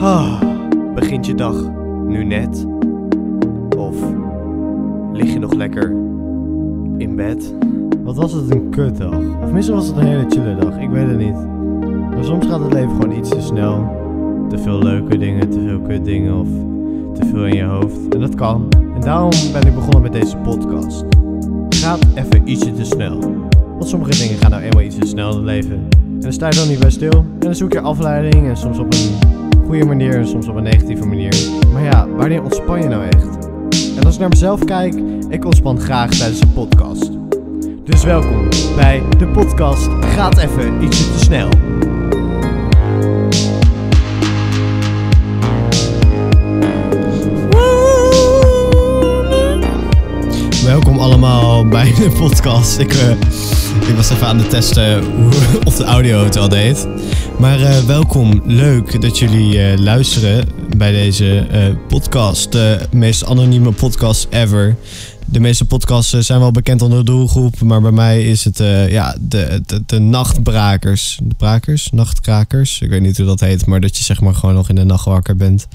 Ah, begint je dag nu net? Of lig je nog lekker in bed? Wat was het een kutdag? Of misschien was het een hele chille dag, ik weet het niet. Maar soms gaat het leven gewoon iets te snel. Te veel leuke dingen, te veel kutdingen of te veel in je hoofd. En dat kan. En daarom ben ik begonnen met deze podcast. Gaat even ietsje te snel. Want sommige dingen gaan nou eenmaal iets te snel in het leven. En dan sta je dan niet bij stil. En dan zoek je afleiding en soms op een goede manier en soms op een negatieve manier. Maar ja, wanneer ontspan je nou echt? En als ik naar mezelf kijk, ik ontspan graag tijdens een podcast. Dus welkom bij de podcast Gaat even ietsje te snel. Welkom allemaal bij de podcast. Ik, eh, ik was even aan het testen of de audio het al deed. Maar eh, welkom, leuk dat jullie eh, luisteren bij deze podcast. De meest anonieme podcast ever. De meeste podcasts eh, zijn wel bekend onder de doelgroep, maar bij mij is het eh, ja, de, de, de nachtbrakers. De brakers? Nachtkrakers? Ik weet niet hoe dat heet, maar dat je zeg maar gewoon nog in de nacht wakker bent.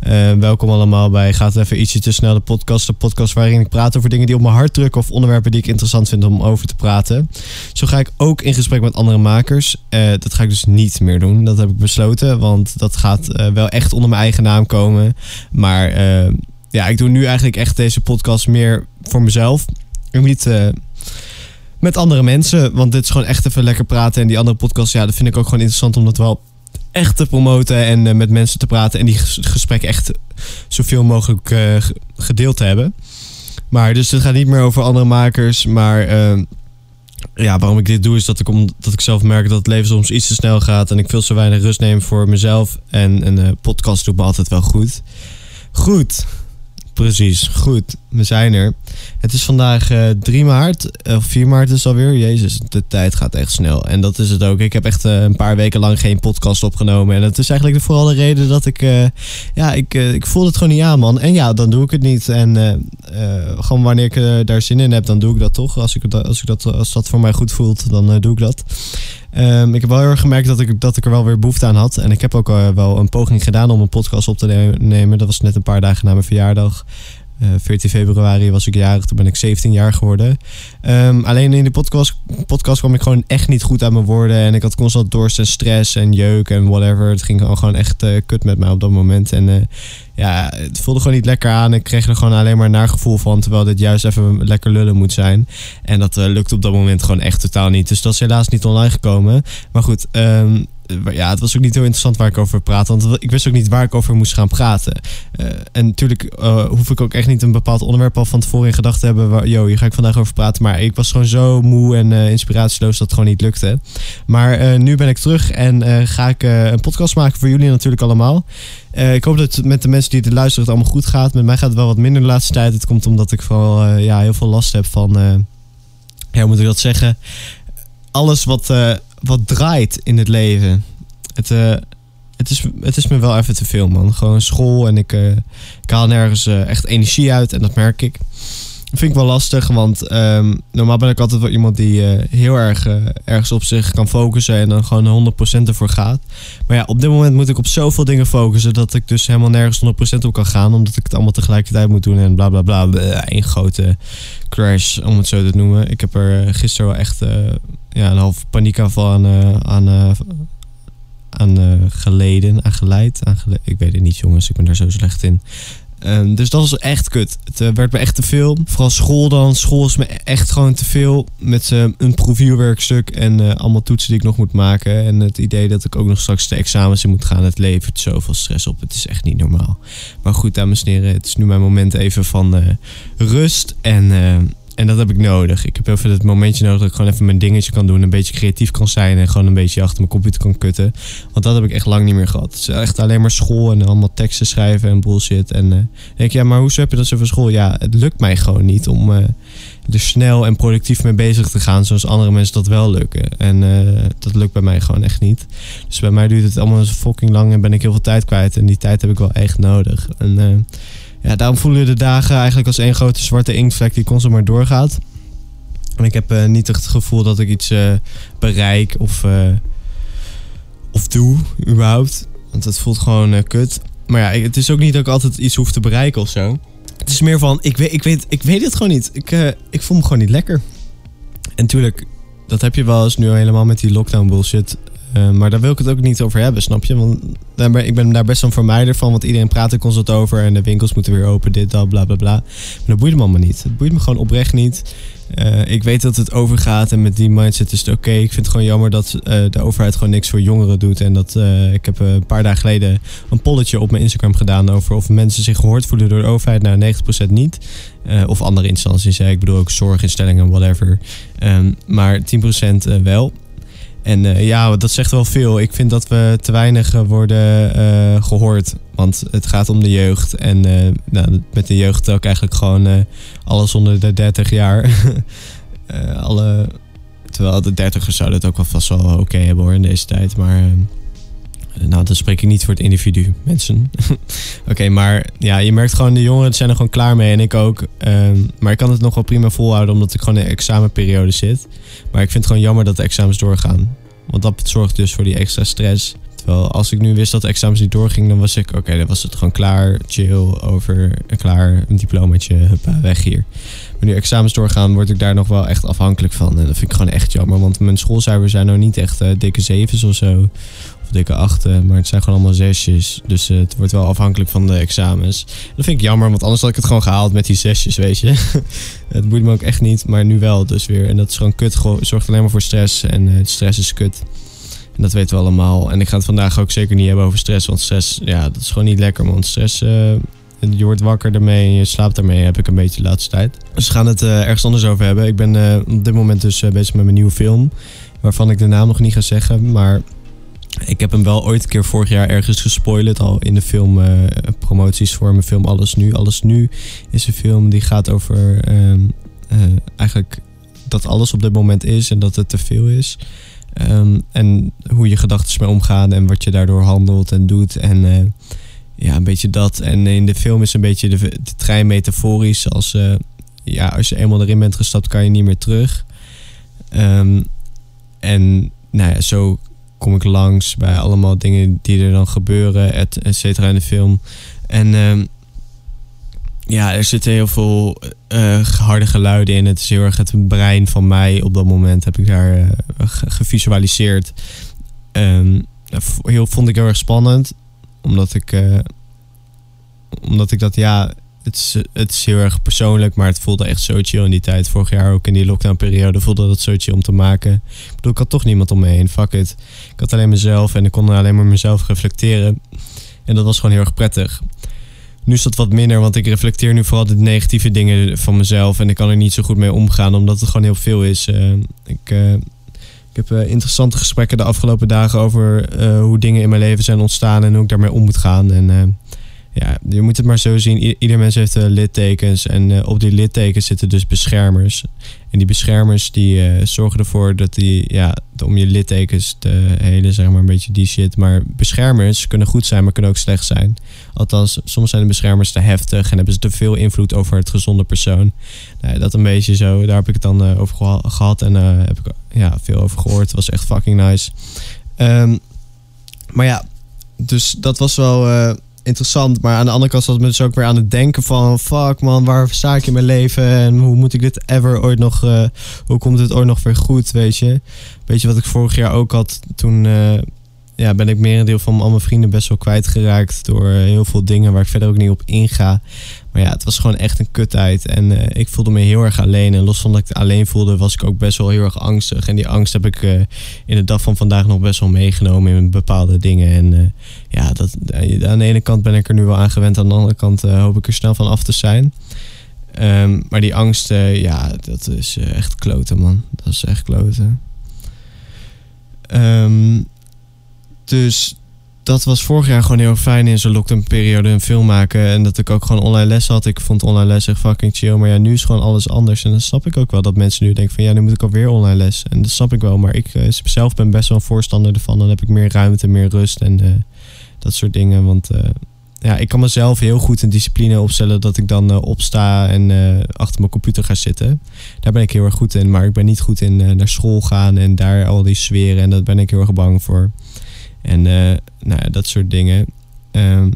Eh, welkom allemaal bij Gaat even ietsje te snel de podcast. De podcast waarin ik praat over dingen die op mijn hart drukken of onderwerpen die ik interessant vind om over te praten. Zo ga ik ook in gesprek met andere makers. Dat ga ik dus niet meer doen. Dat heb ik besloten, want dat gaat wel echt onder mijn eigen naam komen. Maar ja, ik doe nu eigenlijk echt deze podcast meer voor mezelf. En niet eh, met andere mensen. Want dit is gewoon echt even lekker praten. En die andere podcast, ja, dat vind ik ook gewoon interessant om dat wel echt te promoten. En eh, met mensen te praten. En die ges- gesprekken echt zoveel mogelijk eh, ge- gedeeld te hebben. Maar dus het gaat niet meer over andere makers. Maar ja, waarom ik dit doe is dat ik, om, dat ik zelf merk dat het leven soms iets te snel gaat. En ik veel te weinig rust neem voor mezelf. En een podcast doet me altijd wel goed. Goed. Precies, goed. We zijn er. Het is vandaag eh 3 maart, of 4 maart is alweer. Jezus, de tijd gaat echt snel. En dat is het ook. Ik heb echt eh, een paar weken lang geen podcast opgenomen. En dat is eigenlijk vooral de reden dat ik... eh, ja, ik, eh, ik voel het gewoon niet aan, man. En ja, dan doe ik het niet. En eh, eh, gewoon wanneer ik eh, daar zin in heb, dan doe ik dat toch. Als, ik, als, ik dat, als dat voor mij goed voelt, dan eh, doe ik dat. Ehm, ik heb wel heel erg gemerkt dat ik, dat ik er wel weer behoefte aan had. En ik heb ook eh, wel een poging gedaan om een podcast op te ne- nemen. Dat was net een paar dagen na mijn verjaardag. Eh 14 februari was ik jarig, toen ben ik 17 jaar geworden. Ehm, alleen in de podcast, podcast kwam ik gewoon echt niet goed aan mijn woorden. En ik had constant dorst en stress en jeuk en whatever. Het ging gewoon echt eh, kut met mij op dat moment. En eh, ja, het voelde gewoon niet lekker aan. Ik kreeg er gewoon alleen maar een naar gevoel van. Terwijl dit juist even lekker lullen moet zijn. En dat lukte op dat moment gewoon echt totaal niet. Dus dat is helaas niet online gekomen. Maar goed, ehm, ja, het was ook niet heel interessant waar ik over praatte. Want ik wist ook niet waar ik over moest gaan praten. Eh, en natuurlijk eh, hoef ik ook echt niet een bepaald onderwerp al van tevoren in gedachten te hebben. Waar, yo, hier ga ik vandaag over praten. Maar ik was gewoon zo moe en eh, inspiratieloos dat het gewoon niet lukte. Maar eh, nu ben ik terug en eh, ga ik eh, een podcast maken voor jullie natuurlijk allemaal. Eh, ik hoop dat het met de mensen die het luisteren het allemaal goed gaat. Met mij gaat het wel wat minder de laatste tijd. Het komt omdat ik vooral eh, ja, heel veel last heb van... eh, ja, hoe moet ik dat zeggen? Alles wat, eh, wat draait in het leven. Het, eh, het, is, het is me wel even te veel, man. Gewoon school en ik, eh, ik haal nergens eh, echt energie uit. En dat merk ik. Vind ik wel lastig, want ehm, normaal ben ik altijd wel iemand die eh, heel erg eh, ergens op zich kan focussen en dan gewoon 100% ervoor gaat. Maar ja, op dit moment moet ik op zoveel dingen focussen dat ik dus helemaal nergens 100% op kan gaan, omdat ik het allemaal tegelijkertijd moet doen en bla bla bla. Een grote crash, om het zo te noemen. Ik heb er eh, gisteren wel echt eh, ja, een half paniekaanval aan, eh, aan, eh, aan eh, geleden, aan geleid. Aan gele- ik weet het niet, jongens, ik ben daar zo slecht in. Ehm, dus dat was echt kut. Het eh, werd me echt te veel. Vooral school dan. School is me echt gewoon te veel. Met eh, een profielwerkstuk en eh, allemaal toetsen die ik nog moet maken. En het idee dat ik ook nog straks de examens in moet gaan. Het levert zoveel stress op. Het is echt niet normaal. Maar goed, dames en heren. Het is nu mijn moment even van rust. En, eh, en dat heb ik nodig. Ik heb even het momentje nodig dat ik gewoon even mijn dingetje kan doen. Een beetje creatief kan zijn. En gewoon een beetje achter mijn computer kan kutten. Want dat heb ik echt lang niet meer gehad. Het is echt alleen maar school en allemaal teksten schrijven en bullshit. En eh, denk ik, ja, maar hoezo heb je dat zoveel school? Ja, het lukt mij gewoon niet om eh, er snel en productief mee bezig te gaan. Zoals andere mensen dat wel lukken. En eh, dat lukt bij mij gewoon echt niet. Dus bij mij duurt het allemaal zo fucking lang en ben ik heel veel tijd kwijt. En die tijd heb ik wel echt nodig. En ja, daarom voelen de dagen eigenlijk als één grote zwarte inktvlek die constant maar doorgaat. En ik heb eh, niet echt het gevoel dat ik iets eh, bereik of, eh, of doe, überhaupt. Want het voelt gewoon kut. Maar ja, het is ook niet dat ik altijd iets hoef te bereiken of zo. Het is meer van, ik weet, ik weet, ik weet het gewoon niet. Ik, ik voel me gewoon niet lekker. En tuurlijk, dat heb je wel eens nu helemaal met die lockdown bullshit. Eh, maar daar wil ik het ook niet over hebben, snap je? Want daar ik ben daar best een vermijder van. Want iedereen praat er constant over. En de winkels moeten weer open, dit, dat, bla, bla, bla. Maar dat boeit me allemaal niet. Het boeit me gewoon oprecht niet. Eh, ik weet dat het overgaat en met die mindset is het oké. Ik vind het gewoon jammer dat eh, de overheid gewoon niks voor jongeren doet. En dat ik heb een paar dagen geleden een polletje op mijn Instagram gedaan over of mensen zich gehoord voelen door de overheid. Nou, 90% niet. Of andere instanties. Ik bedoel ook zorginstellingen, whatever. Ehm, maar 10% eh, wel. En eh, ja, dat zegt wel veel. Ik vind dat we te weinig eh, worden eh, gehoord. Want het gaat om de jeugd. En nou, met de jeugd ook eigenlijk gewoon alles onder de 30 jaar. Alle, terwijl de dertigers zouden het ook wel vast wel oké hebben hoor in deze tijd. Maar eh, nou, dan spreek ik niet voor het individu, mensen. Oké, maar ja, je merkt gewoon, de jongeren zijn er gewoon klaar mee en ik ook. Ehm, maar ik kan het nog wel prima volhouden omdat ik gewoon in een examenperiode zit. Maar ik vind het gewoon jammer dat de examens doorgaan. Want dat zorgt dus voor die extra stress. Terwijl als ik nu wist dat de examens niet doorgingen, dan was ik, oké, dan was het gewoon klaar, chill, over, klaar, een diplomaatje, weg hier. Maar nu examens doorgaan, word ik daar nog wel echt afhankelijk van. En dat vind ik gewoon echt jammer, want mijn schoolcijfers zijn nou niet echt eh, dikke zevens of zo. Dikke achten, maar het zijn gewoon allemaal zesjes. Dus eh, het wordt wel afhankelijk van de examens. Dat vind ik jammer, want anders had ik het gewoon gehaald met die zesjes, weet je. het boeit me ook echt niet, maar nu wel dus weer. En dat is gewoon kut, gewoon, zorgt alleen maar voor stress. En eh, stress is kut. En dat weten we allemaal. En ik ga het vandaag ook zeker niet hebben over stress. Want stress, ja, dat is gewoon niet lekker. Want stress, eh, je wordt wakker ermee en je slaapt ermee, heb ik een beetje de laatste tijd. Dus we gaan het ergens anders over hebben. Ik ben op dit moment dus bezig met mijn nieuwe film. Waarvan ik de naam nog niet ga zeggen. Maar ik heb hem wel ooit een keer vorig jaar ergens gespoilerd. Al in de film eh, promoties voor mijn film Alles Nu. Alles Nu is een film die gaat over ehm, eh, eigenlijk dat alles op dit moment is en dat het te veel is. Ehm, en hoe je gedachten mee omgaan en wat je daardoor handelt en doet. En eh, ja, een beetje dat. En in de film is een beetje de, trein metaforisch. Als, ja, als je eenmaal erin bent gestapt, kan je niet meer terug. Ehm, en nou ja, zo kom ik langs bij allemaal dingen die er dan gebeuren, et, et cetera, in de film. En ehm, ja, er zitten heel veel eh, harde geluiden in. Het is heel erg het brein van mij op dat moment heb ik daar ge- gevisualiseerd. V- heel, vond ik heel erg spannend, omdat ik, eh, omdat ik dat, ja, het is, het is heel erg persoonlijk, maar het voelde echt zo chill in die tijd. Vorig jaar ook in die lockdown-periode voelde dat zo chill om te maken. Ik bedoel, ik had toch niemand om me heen. Fuck it. Ik had alleen mezelf en ik kon alleen maar mezelf reflecteren. En dat was gewoon heel erg prettig. Nu is dat wat minder, want ik reflecteer nu vooral de negatieve dingen van mezelf. En ik kan er niet zo goed mee omgaan, omdat het gewoon heel veel is. Eh, ik, eh, ik heb eh, interessante gesprekken de afgelopen dagen over hoe dingen in mijn leven zijn ontstaan en hoe ik daarmee om moet gaan. En ja, je moet het maar zo zien. Ieder mens heeft eh, littekens en eh, op die littekens zitten dus beschermers. En die beschermers die eh, zorgen ervoor dat die, ja, om je littekens te helen, zeg maar een beetje die shit. Maar beschermers kunnen goed zijn, maar kunnen ook slecht zijn. Althans, soms zijn de beschermers te heftig en hebben ze te veel invloed over het gezonde persoon. Nou, dat een beetje zo. Daar heb ik het dan over geha- gehad en heb ik ja, veel over gehoord. Het was echt fucking nice. Ehm, maar ja, dus dat was wel interessant. Maar aan de andere kant zat me dus ook weer aan het denken van... Fuck man, waar sta ik in mijn leven? En hoe moet ik dit ever ooit nog... eh, hoe komt het ooit nog weer goed, weet je? Weet je wat ik vorig jaar ook had? Toen eh, ja, ben ik merendeel van al mijn vrienden best wel kwijtgeraakt... door eh, heel veel dingen waar ik verder ook niet op inga. Maar ja, het was gewoon echt een kuttijd. En eh, ik voelde me heel erg alleen. En los van dat ik het alleen voelde, was ik ook best wel heel erg angstig. En die angst heb ik eh, in de dag van vandaag nog best wel meegenomen in bepaalde dingen. En ja, dat, aan de ene kant ben ik er nu wel aan gewend. Aan de andere kant hoop ik er snel van af te zijn. Ehm, maar die angst, ja, dat is echt kloten, man. Dat is echt kloten. Ehm, dus dat was vorig jaar gewoon heel fijn in zo'n lockdown periode een film maken. En dat ik ook gewoon online les had. Ik vond online les echt fucking chill. Maar ja, nu is gewoon alles anders. En dan snap ik ook wel dat mensen nu denken van ja, nu moet ik alweer online les. En dat snap ik wel. Maar ik eh, zelf ben best wel een voorstander ervan. Dan heb ik meer ruimte, meer rust en eh, dat soort dingen. Want eh, ja, ik kan mezelf heel goed een discipline opstellen dat ik dan opsta en achter mijn computer ga zitten. Daar ben ik heel erg goed in. Maar ik ben niet goed in naar school gaan en daar al die sferen. En daar ben ik heel erg bang voor. En eh, nou ja, dat soort dingen. Ehm,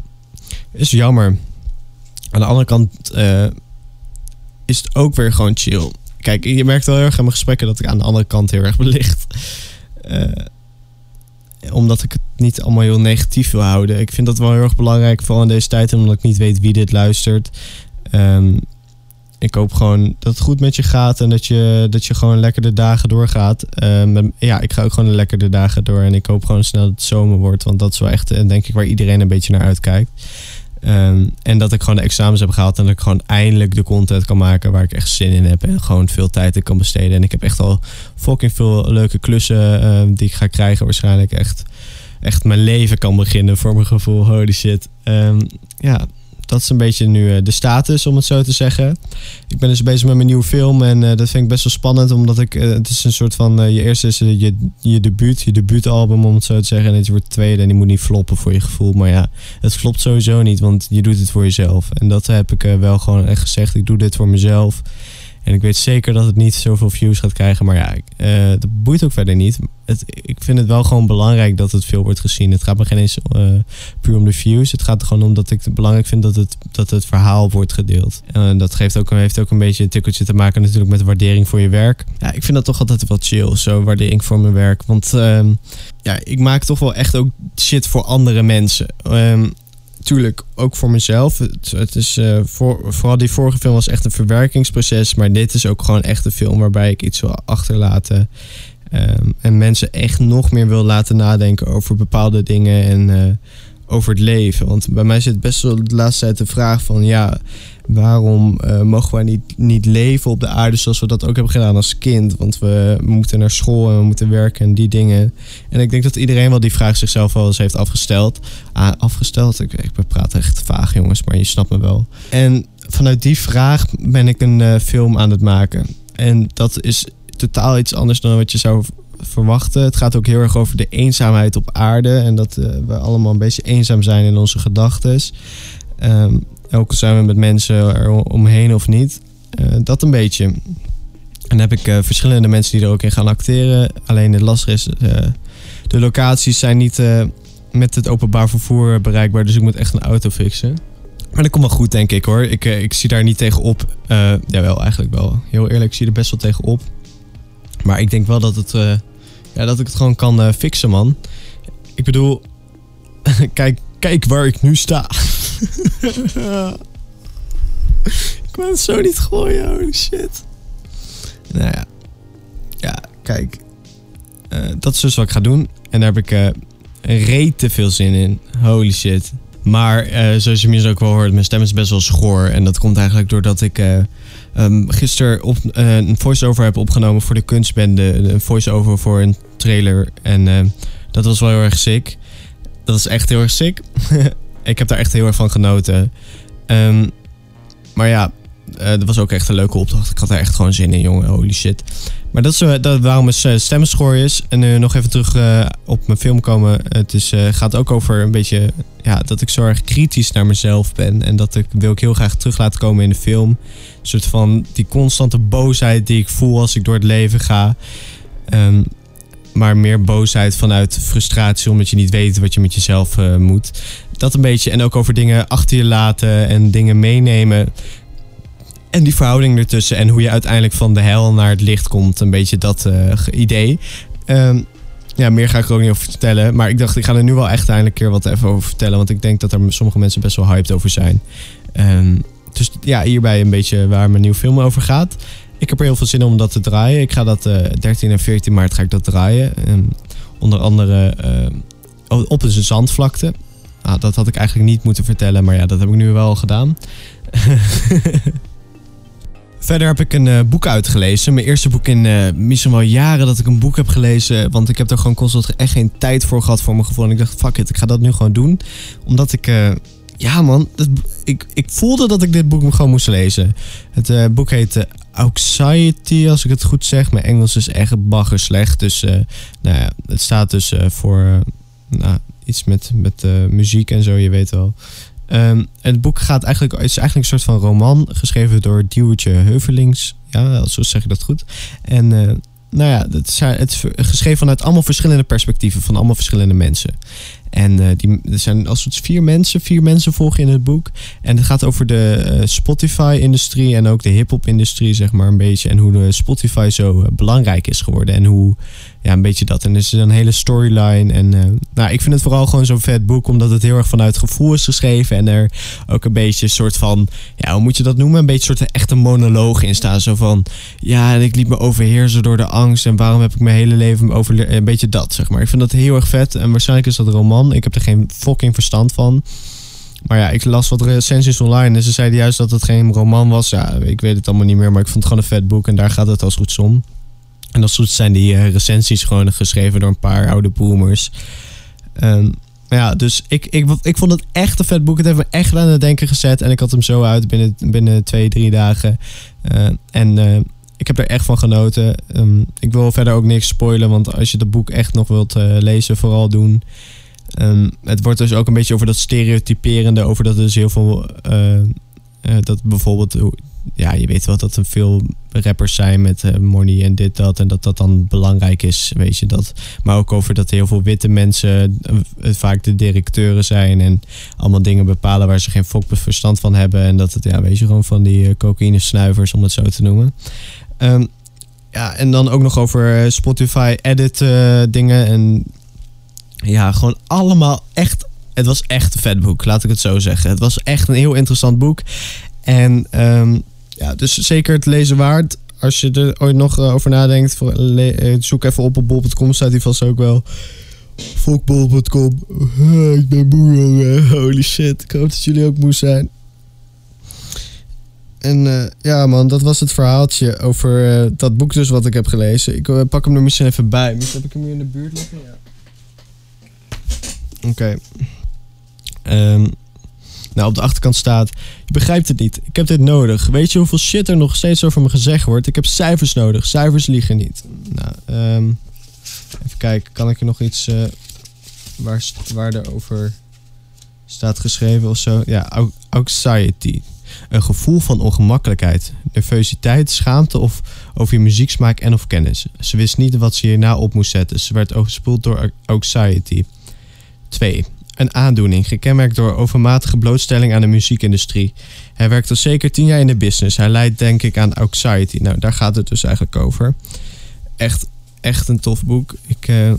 is jammer. Aan de andere kant eh, is het ook weer gewoon chill. Kijk, je merkt wel heel erg aan mijn gesprekken dat ik aan de andere kant heel erg belicht. Eh, omdat ik het niet allemaal heel negatief wil houden. Ik vind dat wel heel erg belangrijk, vooral in deze tijd, omdat ik niet weet wie dit luistert. Ehm, ik hoop gewoon dat het goed met je gaat en dat je, dat je gewoon lekker de dagen doorgaat. Ehm, ja, ik ga ook gewoon lekker de dagen door en ik hoop gewoon snel dat het zomer wordt. Want dat is wel echt, eh, denk ik, waar iedereen een beetje naar uitkijkt. Ehm, en dat ik gewoon de examens heb gehaald en dat ik gewoon eindelijk de content kan maken waar ik echt zin in heb. En gewoon veel tijd in kan besteden. En ik heb echt al fucking veel leuke klussen ehm, die ik ga krijgen waarschijnlijk. Echt, echt mijn leven kan beginnen voor mijn gevoel. Holy shit. ja, dat is een beetje nu eh, de status, om het zo te zeggen. Ik ben dus bezig met mijn nieuwe film en uh, dat vind ik best wel spannend, omdat ik, uh, het is een soort van, je eerste is je, je debuut, je debuutalbum, om het zo te zeggen. En het wordt tweede en die moet niet floppen voor je gevoel. Maar ja, het flopt sowieso niet, want je doet het voor jezelf. En dat heb ik wel gewoon echt gezegd. Ik doe dit voor mezelf. En ik weet zeker dat het niet zoveel views gaat krijgen. Maar ja, uh, dat boeit ook verder niet. Het, ik vind het wel gewoon belangrijk dat het veel wordt gezien. Het gaat me geen eens uh, puur om de views. Het gaat gewoon om dat ik het belangrijk vind dat het, dat het verhaal wordt gedeeld. En dat geeft ook, heeft ook een beetje een tikkeltje te maken natuurlijk met de waardering voor je werk. Ja, ik vind dat toch altijd wel chill. Zo waardering voor mijn werk. Want uh, ja, ik maak toch wel echt ook shit voor andere mensen. Um, natuurlijk ook voor mezelf. Het, het is, uh, voor, vooral die vorige film was echt een verwerkingsproces. Maar dit is ook gewoon echt een film waarbij ik iets wil achterlaten. Um, en mensen echt nog meer wil laten nadenken over bepaalde dingen en uh, over het leven. Want bij mij zit best wel de laatste tijd de vraag van ja, waarom uh, mogen wij niet, niet leven op de aarde zoals we dat ook hebben gedaan als kind? Want we moeten naar school en we moeten werken en die dingen. En ik denk dat iedereen wel die vraag zichzelf wel eens heeft afgesteld. Ah, afgesteld? Ik, ik praat echt vaag jongens, maar je snapt me wel. En vanuit die vraag ben ik een uh, film aan het maken. En dat is totaal iets anders dan wat je zou verwachten. Het gaat ook heel erg over de eenzaamheid op aarde. En dat uh, we allemaal een beetje eenzaam zijn in onze gedachten. Um, ook zijn we met mensen er omheen of niet. Uh, dat een beetje. En dan heb ik uh, verschillende mensen die er ook in gaan acteren. Alleen het lastige is, de locaties zijn niet met het openbaar vervoer bereikbaar. Dus ik moet echt een auto fixen. Maar dat komt wel goed, denk ik hoor. Ik, ik zie daar niet tegen op. jawel, eigenlijk wel. Heel eerlijk, ik zie er best wel tegen op. Maar ik denk wel dat, het, ja, dat ik het gewoon kan fixen, man. Ik bedoel, kijk, kijk waar ik nu sta. ik kan het zo niet gooien, holy shit. Nou ja. Ja, kijk. Uh, dat is dus wat ik ga doen. En daar heb ik uh, reet te veel zin in. Holy shit. Maar uh, zoals je misschien ook wel hoort, mijn stem is best wel schoor. En dat komt eigenlijk doordat ik um, gisteren op, een voice-over heb opgenomen voor de kunstbende. Een voice-over voor een trailer. En dat was wel heel erg sick. Dat is echt heel erg sick. ik heb daar echt heel erg van genoten. Um, maar ja, uh, dat was ook echt een leuke opdracht. Ik had er echt gewoon zin in, jongen. Holy shit. Maar dat is uh, dat, waarom mijn stem schoor is. En nu nog even terug op mijn film komen. Het is, gaat ook over een beetje... Ja, dat ik zo erg kritisch naar mezelf ben. En dat ik, wil ik heel graag terug laten komen in de film. Een soort van die constante boosheid die ik voel als ik door het leven ga. Um, maar meer boosheid vanuit frustratie, omdat je niet weet wat je met jezelf moet. Dat een beetje. En ook over dingen achter je laten en dingen meenemen. En die verhouding ertussen en hoe je uiteindelijk van de hel naar het licht komt. Een beetje dat uh, idee. Um, ja, meer ga ik er ook niet over vertellen. Maar ik dacht, ik ga er nu wel echt eindelijk keer wat even over vertellen. Want ik denk dat er sommige mensen best wel hyped over zijn. Um, dus ja, hierbij een beetje waar mijn nieuwe film over gaat. Ik heb er heel veel zin om dat te draaien. Ik ga dat uh, 13 en 14 maart ga ik dat draaien. Um, onder andere uh, op een zandvlakte. Nou, dat had ik eigenlijk niet moeten vertellen, maar ja, dat heb ik nu wel gedaan. Verder heb ik een uh, boek uitgelezen. Mijn eerste boek in uh, misschien wel jaren dat ik een boek heb gelezen. Want ik heb er gewoon constant echt geen tijd voor gehad voor mijn gevoel. En ik dacht, fuck it, ik ga dat nu gewoon doen. Omdat ik... Uh, ja man, ik, ik voelde dat ik dit boek gewoon moest lezen. Het boek heet Anxiety, als ik het goed zeg. Mijn Engels is echt bagger slecht. Dus nou ja, het staat dus voor... nou, iets met, met muziek en zo, je weet wel. Um, het boek gaat eigenlijk, is eigenlijk een soort van roman geschreven door Diewertje Heuvelings. Ja, zo zeg ik dat goed. En uh, nou ja, het is, het geschreven vanuit allemaal verschillende perspectieven van allemaal verschillende mensen. En eh, die, er zijn als het vier mensen, vier mensen volgen in het boek. En het gaat over de eh, Spotify-industrie en ook de hip-hop-industrie, zeg maar een beetje. En hoe de Spotify zo eh, belangrijk is geworden. En hoe, ja, een beetje dat. En er is een hele storyline. En nou, ik vind het vooral gewoon zo'n vet boek, omdat het heel erg vanuit gevoel is geschreven. En er ook een beetje een soort van, ja, hoe moet je dat noemen? Een beetje een soort echte monoloog in staan. Zo van, ja, en ik liet me overheersen door de angst. En waarom heb ik mijn hele leven over. Een beetje dat, zeg maar. Ik vind dat heel erg vet. En waarschijnlijk is dat een roman. Ik heb er geen fucking verstand van. Maar ja, ik las wat recensies online en ze zeiden juist dat het geen roman was. Ja, ik weet het allemaal niet meer, maar ik vond het gewoon een vet boek en daar gaat het als goed om. En als goed zijn die uh, recensies gewoon geschreven door een paar oude boomers. Um, ja, dus ik, ik, ik vond het echt een vet boek. Het heeft me echt aan het denken gezet. En ik had hem zo uit binnen, binnen twee, drie dagen. Uh, en uh, ik heb er echt van genoten. Um, ik wil verder ook niks spoilen. Want als je het boek echt nog wilt lezen, vooral doen. Um, het wordt dus ook een beetje over dat stereotyperende, over dat dus heel veel, dat bijvoorbeeld, ja, je weet wel dat er veel rappers zijn met uh, money en dit, dat, en dat dat dan belangrijk is, weet je dat. Maar ook over dat heel veel witte mensen vaak de directeuren zijn en allemaal dingen bepalen waar ze geen fok verstand van hebben. En dat het, ja, weet je, gewoon van die cocaïne snuivers, om het zo te noemen. Um, ja, en dan ook nog over Spotify edit dingen en ja, gewoon allemaal echt. Het was echt een vet boek, laat ik het zo zeggen. Het was echt een heel interessant boek. En um, ja, dus zeker het lezen waard. Als je er ooit nog eh, over nadenkt, eh, zoek even op op bol.com, staat die vast ook wel. Fokbol.com. Ik ben moe, jongen. Holy shit. Ik hoop dat jullie ook moe zijn. En ja, man, dat was het verhaaltje over dat boek dus wat ik heb gelezen. Ik pak hem er misschien even bij. Misschien heb ik hem hier in de buurt liggen. Ja. Oké. Okay. Um, nou, op de achterkant staat: Je begrijpt het niet. Ik heb dit nodig. Weet je hoeveel shit er nog steeds over me gezegd wordt? Ik heb cijfers nodig. Cijfers liegen niet. Nou, um, even kijken. Kan ik er nog iets uh, waar, waar er over staat geschreven of zo? Ja, anxiety. Een gevoel van ongemakkelijkheid, nervositeit, schaamte of over je muzieksmaak en of kennis. Ze wist niet wat ze hierna op moest zetten. Ze werd overspoeld door anxiety. 2. Een aandoening, gekenmerkt door overmatige blootstelling aan de muziekindustrie. Hij werkt al zeker 10 jaar in de business. Hij leidt denk ik aan anxiety. Nou, daar gaat het dus eigenlijk over. Echt, echt een tof boek. Ik, uh,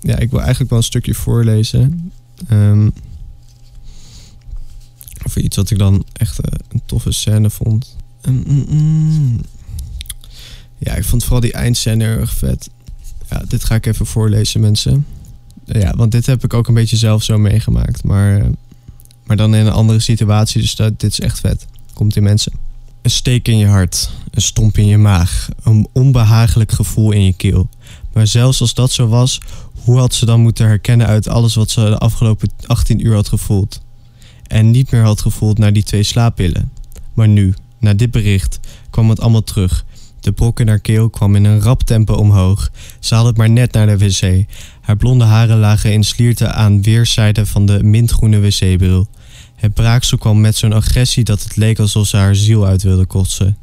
ja, ik wil eigenlijk wel een stukje voorlezen. Um, over iets wat ik dan echt uh, een toffe scène vond. Um, mm, ja, ik vond vooral die eindscène erg vet. Ja, dit ga ik even voorlezen, mensen. Ja, want dit heb ik ook een beetje zelf zo meegemaakt. Maar, maar dan in een andere situatie. Dus dat, dit is echt vet. Komt in mensen. Een steek in je hart. Een stomp in je maag. Een onbehagelijk gevoel in je keel. Maar zelfs als dat zo was, hoe had ze dan moeten herkennen uit alles wat ze de afgelopen 18 uur had gevoeld? En niet meer had gevoeld naar die twee slaappillen. Maar nu, na dit bericht, kwam het allemaal terug. De brok in haar keel kwam in een rap tempo omhoog. Ze had het maar net naar de wc. Haar blonde haren lagen in slierten aan weerszijden van de mintgroene wc-bril. Het braaksel kwam met zo'n agressie dat het leek alsof ze haar ziel uit wilde kotsen.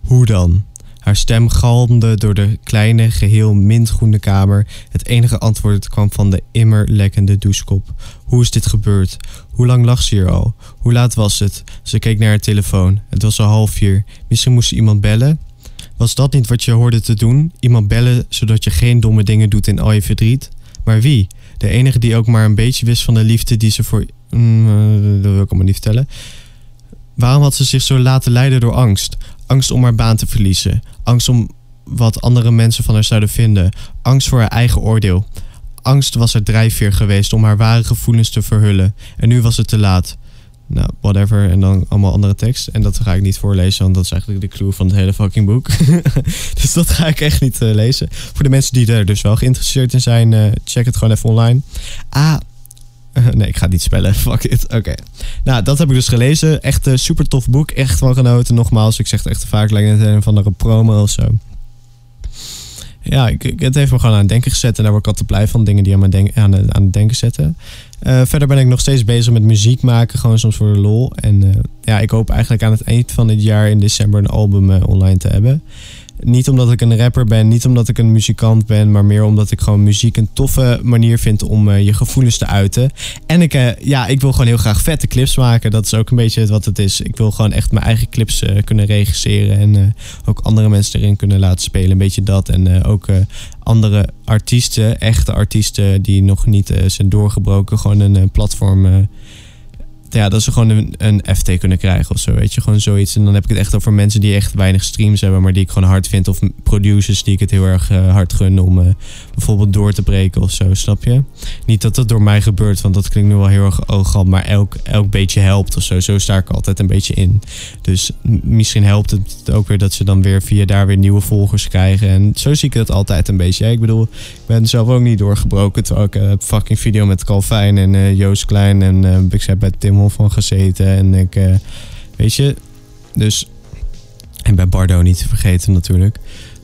Hoe dan? Haar stem galmde door de kleine, geheel mintgroene kamer. Het enige antwoord kwam van de immer lekkende douchekop. Hoe is dit gebeurd? Hoe lang lag ze hier al? Hoe laat was het? Ze keek naar haar telefoon. Het was al half vier. Misschien moest ze iemand bellen? Was dat niet wat je hoorde te doen? Iemand bellen zodat je geen domme dingen doet in al je verdriet? Maar wie? De enige die ook maar een beetje wist van de liefde die ze voor. Mm, eh, dat wil ik allemaal niet vertellen. Waarom had ze zich zo laten leiden door angst? Angst om haar baan te verliezen. Angst om wat andere mensen van haar zouden vinden. Angst voor haar eigen oordeel. Angst was haar drijfveer geweest om haar ware gevoelens te verhullen. En nu was het te laat nou, whatever. En dan allemaal andere tekst. En dat ga ik niet voorlezen, want dat is eigenlijk de clue van het hele fucking boek. dus dat ga ik echt niet uh, lezen. Voor de mensen die er dus wel geïnteresseerd in zijn, uh, check het gewoon even online. Ah, nee, ik ga het niet spellen. Fuck it. Oké. Nou, dat heb ik dus gelezen. Echt een super tof boek. Echt van genoten. Nogmaals, ik zeg het echt vaak. Lijkt een van de promo of zo. Ja, ik, het heeft me gewoon aan het denken gezet. En daar word ik altijd blij van. Dingen die aan, aan, aan het denken zetten. Uh, verder ben ik nog steeds bezig met muziek maken, gewoon soms voor de lol. En uh, ja, ik hoop eigenlijk aan het eind van dit jaar in december een album uh, online te hebben. Niet omdat ik een rapper ben, niet omdat ik een muzikant ben, maar meer omdat ik gewoon muziek een toffe manier vind om eh, je gevoelens te uiten. En ik, eh, ja, ik wil gewoon heel graag vette clips maken. Dat is ook een beetje wat het is. Ik wil gewoon echt mijn eigen clips eh, kunnen regisseren en ook andere mensen erin kunnen laten spelen. Een beetje dat. En ook andere artiesten, echte artiesten die nog niet zijn doorgebroken, gewoon een platform ja, dat ze gewoon een, een FT kunnen krijgen of zo, weet je. Gewoon zoiets. En dan heb ik het echt over mensen die echt weinig streams hebben, maar die ik gewoon hard vind. Of producers die ik het heel erg uh, hard gun om uh, bijvoorbeeld door te breken of zo, snap je? Niet dat dat door mij gebeurt, want dat klinkt nu wel heel erg oogal, maar elk, elk beetje helpt of zo. Zo sta ik altijd een beetje in. Dus misschien helpt het ook weer dat ze dan weer via daar weer nieuwe volgers krijgen. En zo zie ik het altijd een beetje. ik bedoel, ik ben zelf ook niet doorgebroken, terwijl ik uh, fucking video met Calvin en Joost Klein en uh, zei bij Tim van gezeten. En ik, uh, weet je, dus. En bij Bardo niet te vergeten natuurlijk.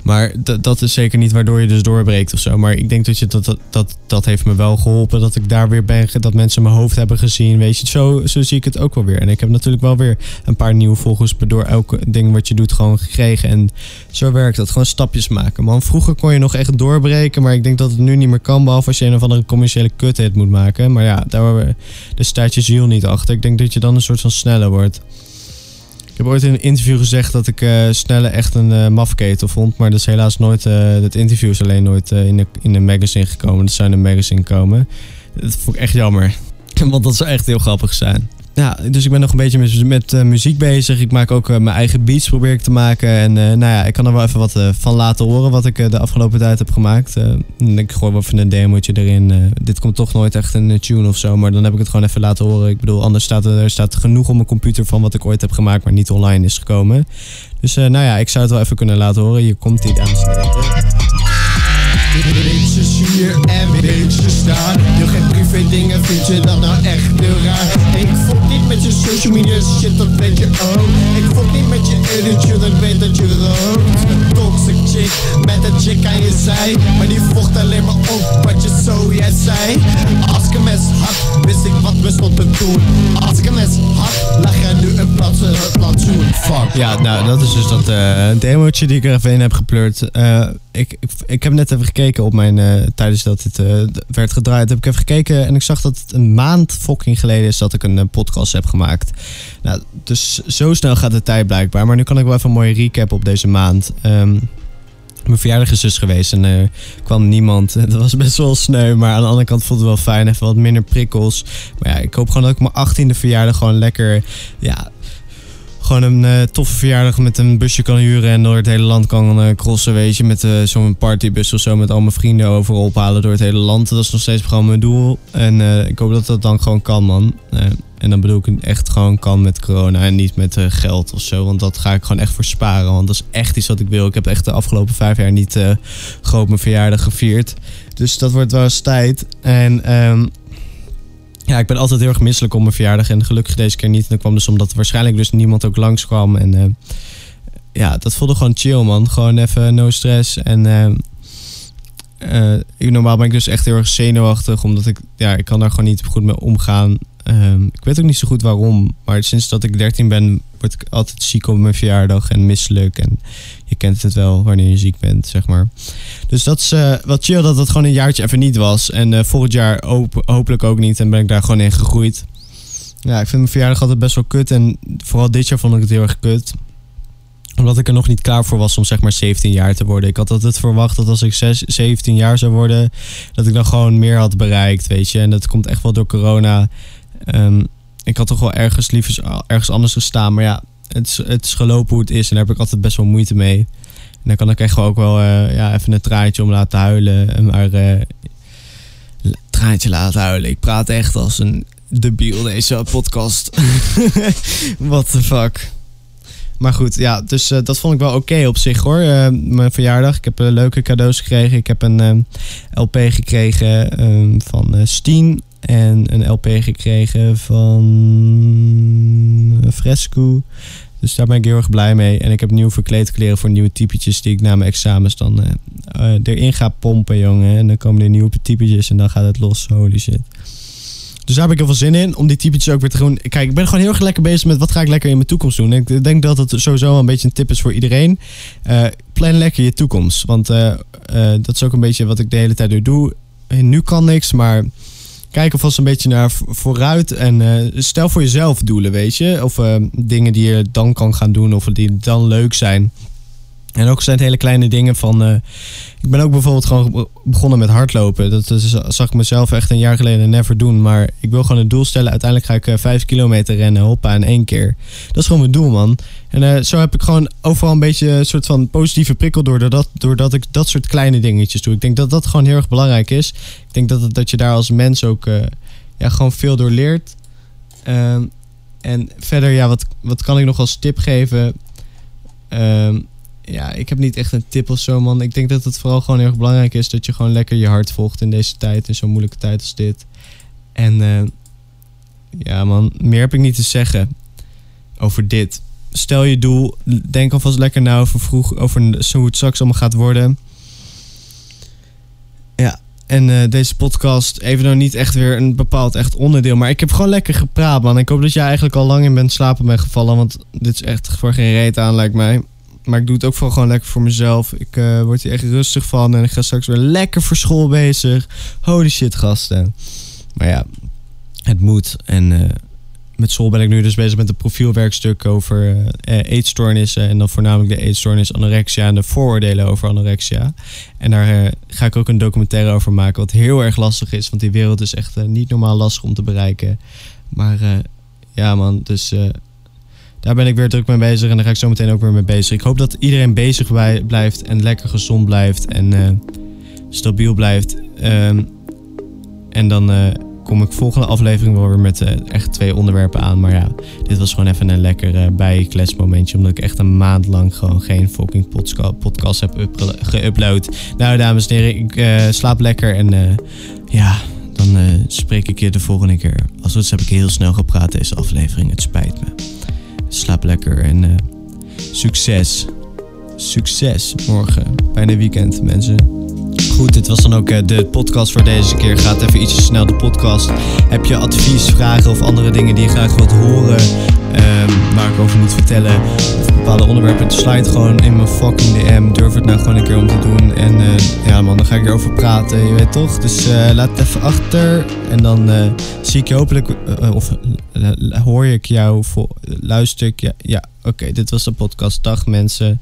Maar dat is zeker niet waardoor je dus doorbreekt of zo. Maar ik denk dat, je dat, dat, dat, dat heeft me wel geholpen. Dat ik daar weer ben. Dat mensen mijn hoofd hebben gezien. Weet je, zo, zo zie ik het ook wel weer. En ik heb natuurlijk wel weer een paar nieuwe volgers door elke ding wat je doet gewoon gekregen. En zo werkt dat. Gewoon stapjes maken. Man, vroeger kon je nog echt doorbreken. Maar ik denk dat het nu niet meer kan. Behalve als je een of andere commerciële kuthit moet maken. Maar ja, daar, staat je ziel niet achter. Ik denk dat je dan een soort van sneller wordt. Ik heb ooit in een interview gezegd dat ik uh, Snelle echt een uh, mafketel vond. Maar dat is helaas nooit. Uh, dat interview is alleen nooit in, de, in een magazine gekomen. Dat zou in een magazine komen. Dat vond ik echt jammer. Want dat zou echt heel grappig zijn. Ja, dus ik ben nog een beetje met, met uh, muziek bezig. Ik maak ook uh, mijn eigen beats, probeer ik te maken. En uh, nou ja, ik kan er wel even wat van laten horen wat ik de afgelopen tijd heb gemaakt. ik gooi wel even een demootje erin. dit komt toch nooit echt een tune of zo, maar dan heb ik het gewoon even laten horen. Ik bedoel, anders staat er, er staat genoeg op mijn computer van wat ik ooit heb gemaakt, maar niet online is gekomen. Dus nou ja, ik zou het wel even kunnen laten horen. Hier komt die, dames en hier en beetjes staan. Heel geen privé dingen, vind je dat nou echt heel raar? Je social media shit, dat weet je ook. Ik fok niet met je energy, dat weet dat je rookt. Toxic chick, met een chick aan je zij. Maar die vocht alleen maar op wat je zo jij zei. Als ik een mes had, wist ik wat we stond te doen. Als ik een mes had, lag jij nu een plantsoen. Fuck. Ja, nou, dat is dus dat uh, demootje die ik er even in heb gepleurd. Uh, ik, ik, ik, heb net even gekeken op mijn. Uh, tijdens dat het uh, werd gedraaid, heb ik even gekeken. En ik zag dat het een maand fucking geleden is dat ik een uh, podcast heb gemaakt. Nou, dus zo snel gaat de tijd blijkbaar. Maar nu kan ik wel even een mooie recap op deze maand. Um, mijn verjaardag is dus geweest en er kwam niemand. Dat was best wel sneu, maar aan de andere kant voelde het wel fijn. Even wat minder prikkels. Maar ja, ik hoop gewoon dat ik mijn 18e verjaardag gewoon lekker ja, gewoon een uh, toffe verjaardag met een busje kan huren en door het hele land kan uh, crossen, weet je. Met uh, zo'n partybus of zo, met al mijn vrienden overal ophalen door het hele land. Dat is nog steeds gewoon mijn doel. En ik hoop dat dat dan gewoon kan, man. En dan bedoel ik echt gewoon kan met corona en niet met geld of zo. Want dat ga ik gewoon echt voor sparen, want dat is echt iets wat ik wil. Ik heb echt de afgelopen vijf jaar niet groot mijn verjaardag gevierd. Dus dat wordt wel eens tijd. En... Um, ja, ik ben altijd heel erg misselijk om mijn verjaardag. En gelukkig deze keer niet. En dat kwam dus omdat waarschijnlijk dus niemand ook langskwam. En uh, ja, dat voelde gewoon chill, man. Gewoon even no stress. En uh, uh, normaal ben ik dus echt heel erg zenuwachtig. Omdat ik, ja, ik kan daar gewoon niet goed mee omgaan. Um, ik weet ook niet zo goed waarom. Maar sinds dat ik 13 ben, word ik altijd ziek op mijn verjaardag en misselijk. En je kent het wel wanneer je ziek bent, zeg maar. Dus dat is wat chill dat dat gewoon een jaartje even niet was. En uh, volgend jaar hopelijk ook niet. En ben ik daar gewoon in gegroeid. Ja, ik vind mijn verjaardag altijd best wel kut. En vooral dit jaar vond ik het heel erg kut omdat ik er nog niet klaar voor was om zeg maar 17 jaar te worden. Ik had altijd verwacht dat als ik 6, 17 jaar zou worden, dat ik dan gewoon meer had bereikt, weet je. En dat komt echt wel door corona. Um, ik had toch wel ergens liever ergens anders gestaan. Maar ja, het is, het is gelopen hoe het is. En daar heb ik altijd best wel moeite mee. En dan kan ik echt ook wel uh, ja, even een traantje om laten huilen. Maar uh, traantje laten huilen. Ik praat echt als een debiel deze podcast. What the fuck. Maar goed, ja, dus dat vond ik wel oké op zich hoor. Mijn verjaardag. Ik heb leuke cadeaus gekregen. Ik heb een LP gekregen ehm, van Steen. En een LP gekregen van Fresco. Dus daar ben ik heel erg blij mee. En ik heb nieuwe verkleedkleren voor nieuwe typetjes die ik na mijn examens dan erin ga pompen, jongen. En dan komen er nieuwe typetjes en dan gaat het los. Holy shit. Dus daar heb ik heel veel zin in. Om die typetjes ook weer te doen. Kijk, ik ben gewoon heel erg lekker bezig met wat ga ik lekker in mijn toekomst doen. En ik denk dat het sowieso een beetje een tip is voor iedereen. Eh, plan lekker je toekomst. Want eh, eh, dat is ook een beetje wat ik de hele tijd nu doe. Nu kan niks, maar kijk alvast een beetje naar vo- vooruit. En eh, stel voor jezelf doelen, weet je. Of eh, dingen die je dan kan gaan doen. Of die dan leuk zijn. En ook zijn het hele kleine dingen van... eh, ik ben ook bijvoorbeeld gewoon be- begonnen met hardlopen. Dat is, zag ik mezelf echt een jaar geleden never doen. Maar ik wil gewoon een doel stellen. Uiteindelijk ga ik eh, vijf kilometer rennen. Hoppa, in één keer. Dat is gewoon mijn doel, man. En eh, zo heb ik gewoon overal een beetje een soort van positieve prikkel... Doordat, dat- doordat ik dat soort kleine dingetjes doe. Ik denk dat dat gewoon heel erg belangrijk is. Ik denk dat, het- dat je daar als mens ook ja, gewoon veel door leert. Ehm, en verder, ja, wat, wat kan ik nog als tip geven? Ehm, ja, ik heb niet echt een tip of zo, man. Ik denk dat het vooral gewoon heel erg belangrijk is dat je gewoon lekker je hart volgt in deze tijd, in zo'n moeilijke tijd als dit. En eh, ja, man, meer heb ik niet te zeggen over dit. Stel je doel, denk alvast lekker na over vroeg, over zo hoe het straks allemaal gaat worden. Ja, en eh, deze podcast, even nou niet echt weer een bepaald echt onderdeel, maar ik heb gewoon lekker gepraat, man. Ik hoop dat jij eigenlijk al lang in bent slapen bent gevallen, want dit is echt voor geen reet aan, lijkt mij. Maar ik doe het ook vooral gewoon lekker voor mezelf. Ik eh, word hier echt rustig van en ik ga straks weer lekker voor school bezig. Holy shit, gasten. Maar ja, het moet. En eh, met school ben ik nu dus bezig met een profielwerkstuk over eh, eetstoornissen. En dan voornamelijk de eetstoornis anorexia en de vooroordelen over anorexia. En daar ga ik ook een documentaire over maken, wat heel erg lastig is. Want die wereld is echt niet normaal lastig om te bereiken. Maar ja, man, dus daar ben ik weer druk mee bezig. En daar ga ik zo meteen ook weer mee bezig. Ik hoop dat iedereen bezig blijft en lekker gezond blijft en eh, stabiel blijft. Ehm, en dan eh, kom ik volgende aflevering wel weer met eh, echt twee onderwerpen aan. Maar ja, dit was gewoon even een lekker bijkletsmomentje. Omdat ik echt een maand lang gewoon geen fucking podca- podcast heb geüpload. Nou, dames en heren, ik slaap lekker. En ja, dan spreek ik je de volgende keer. Als het heb ik heel snel gepraat deze aflevering. Het spijt me. Slaap lekker en eh, succes. Succes morgen. Bijna weekend, mensen. Goed, dit was dan ook eh, de podcast voor deze keer. Gaat even ietsje snel de podcast. Heb je advies, vragen of andere dingen die je graag wilt horen? ehm, waar ik over moet vertellen? Of bepaalde onderwerpen? Slide gewoon in mijn fucking DM. Durf het nou gewoon een keer om te doen. En eh, ja man, dan ga ik erover praten. Je weet toch? Dus eh, laat het even achter. En dan zie ik je hopelijk... of hoor ik jou... Luister ik... Ja, ja oké. dit was de podcast. Dag mensen.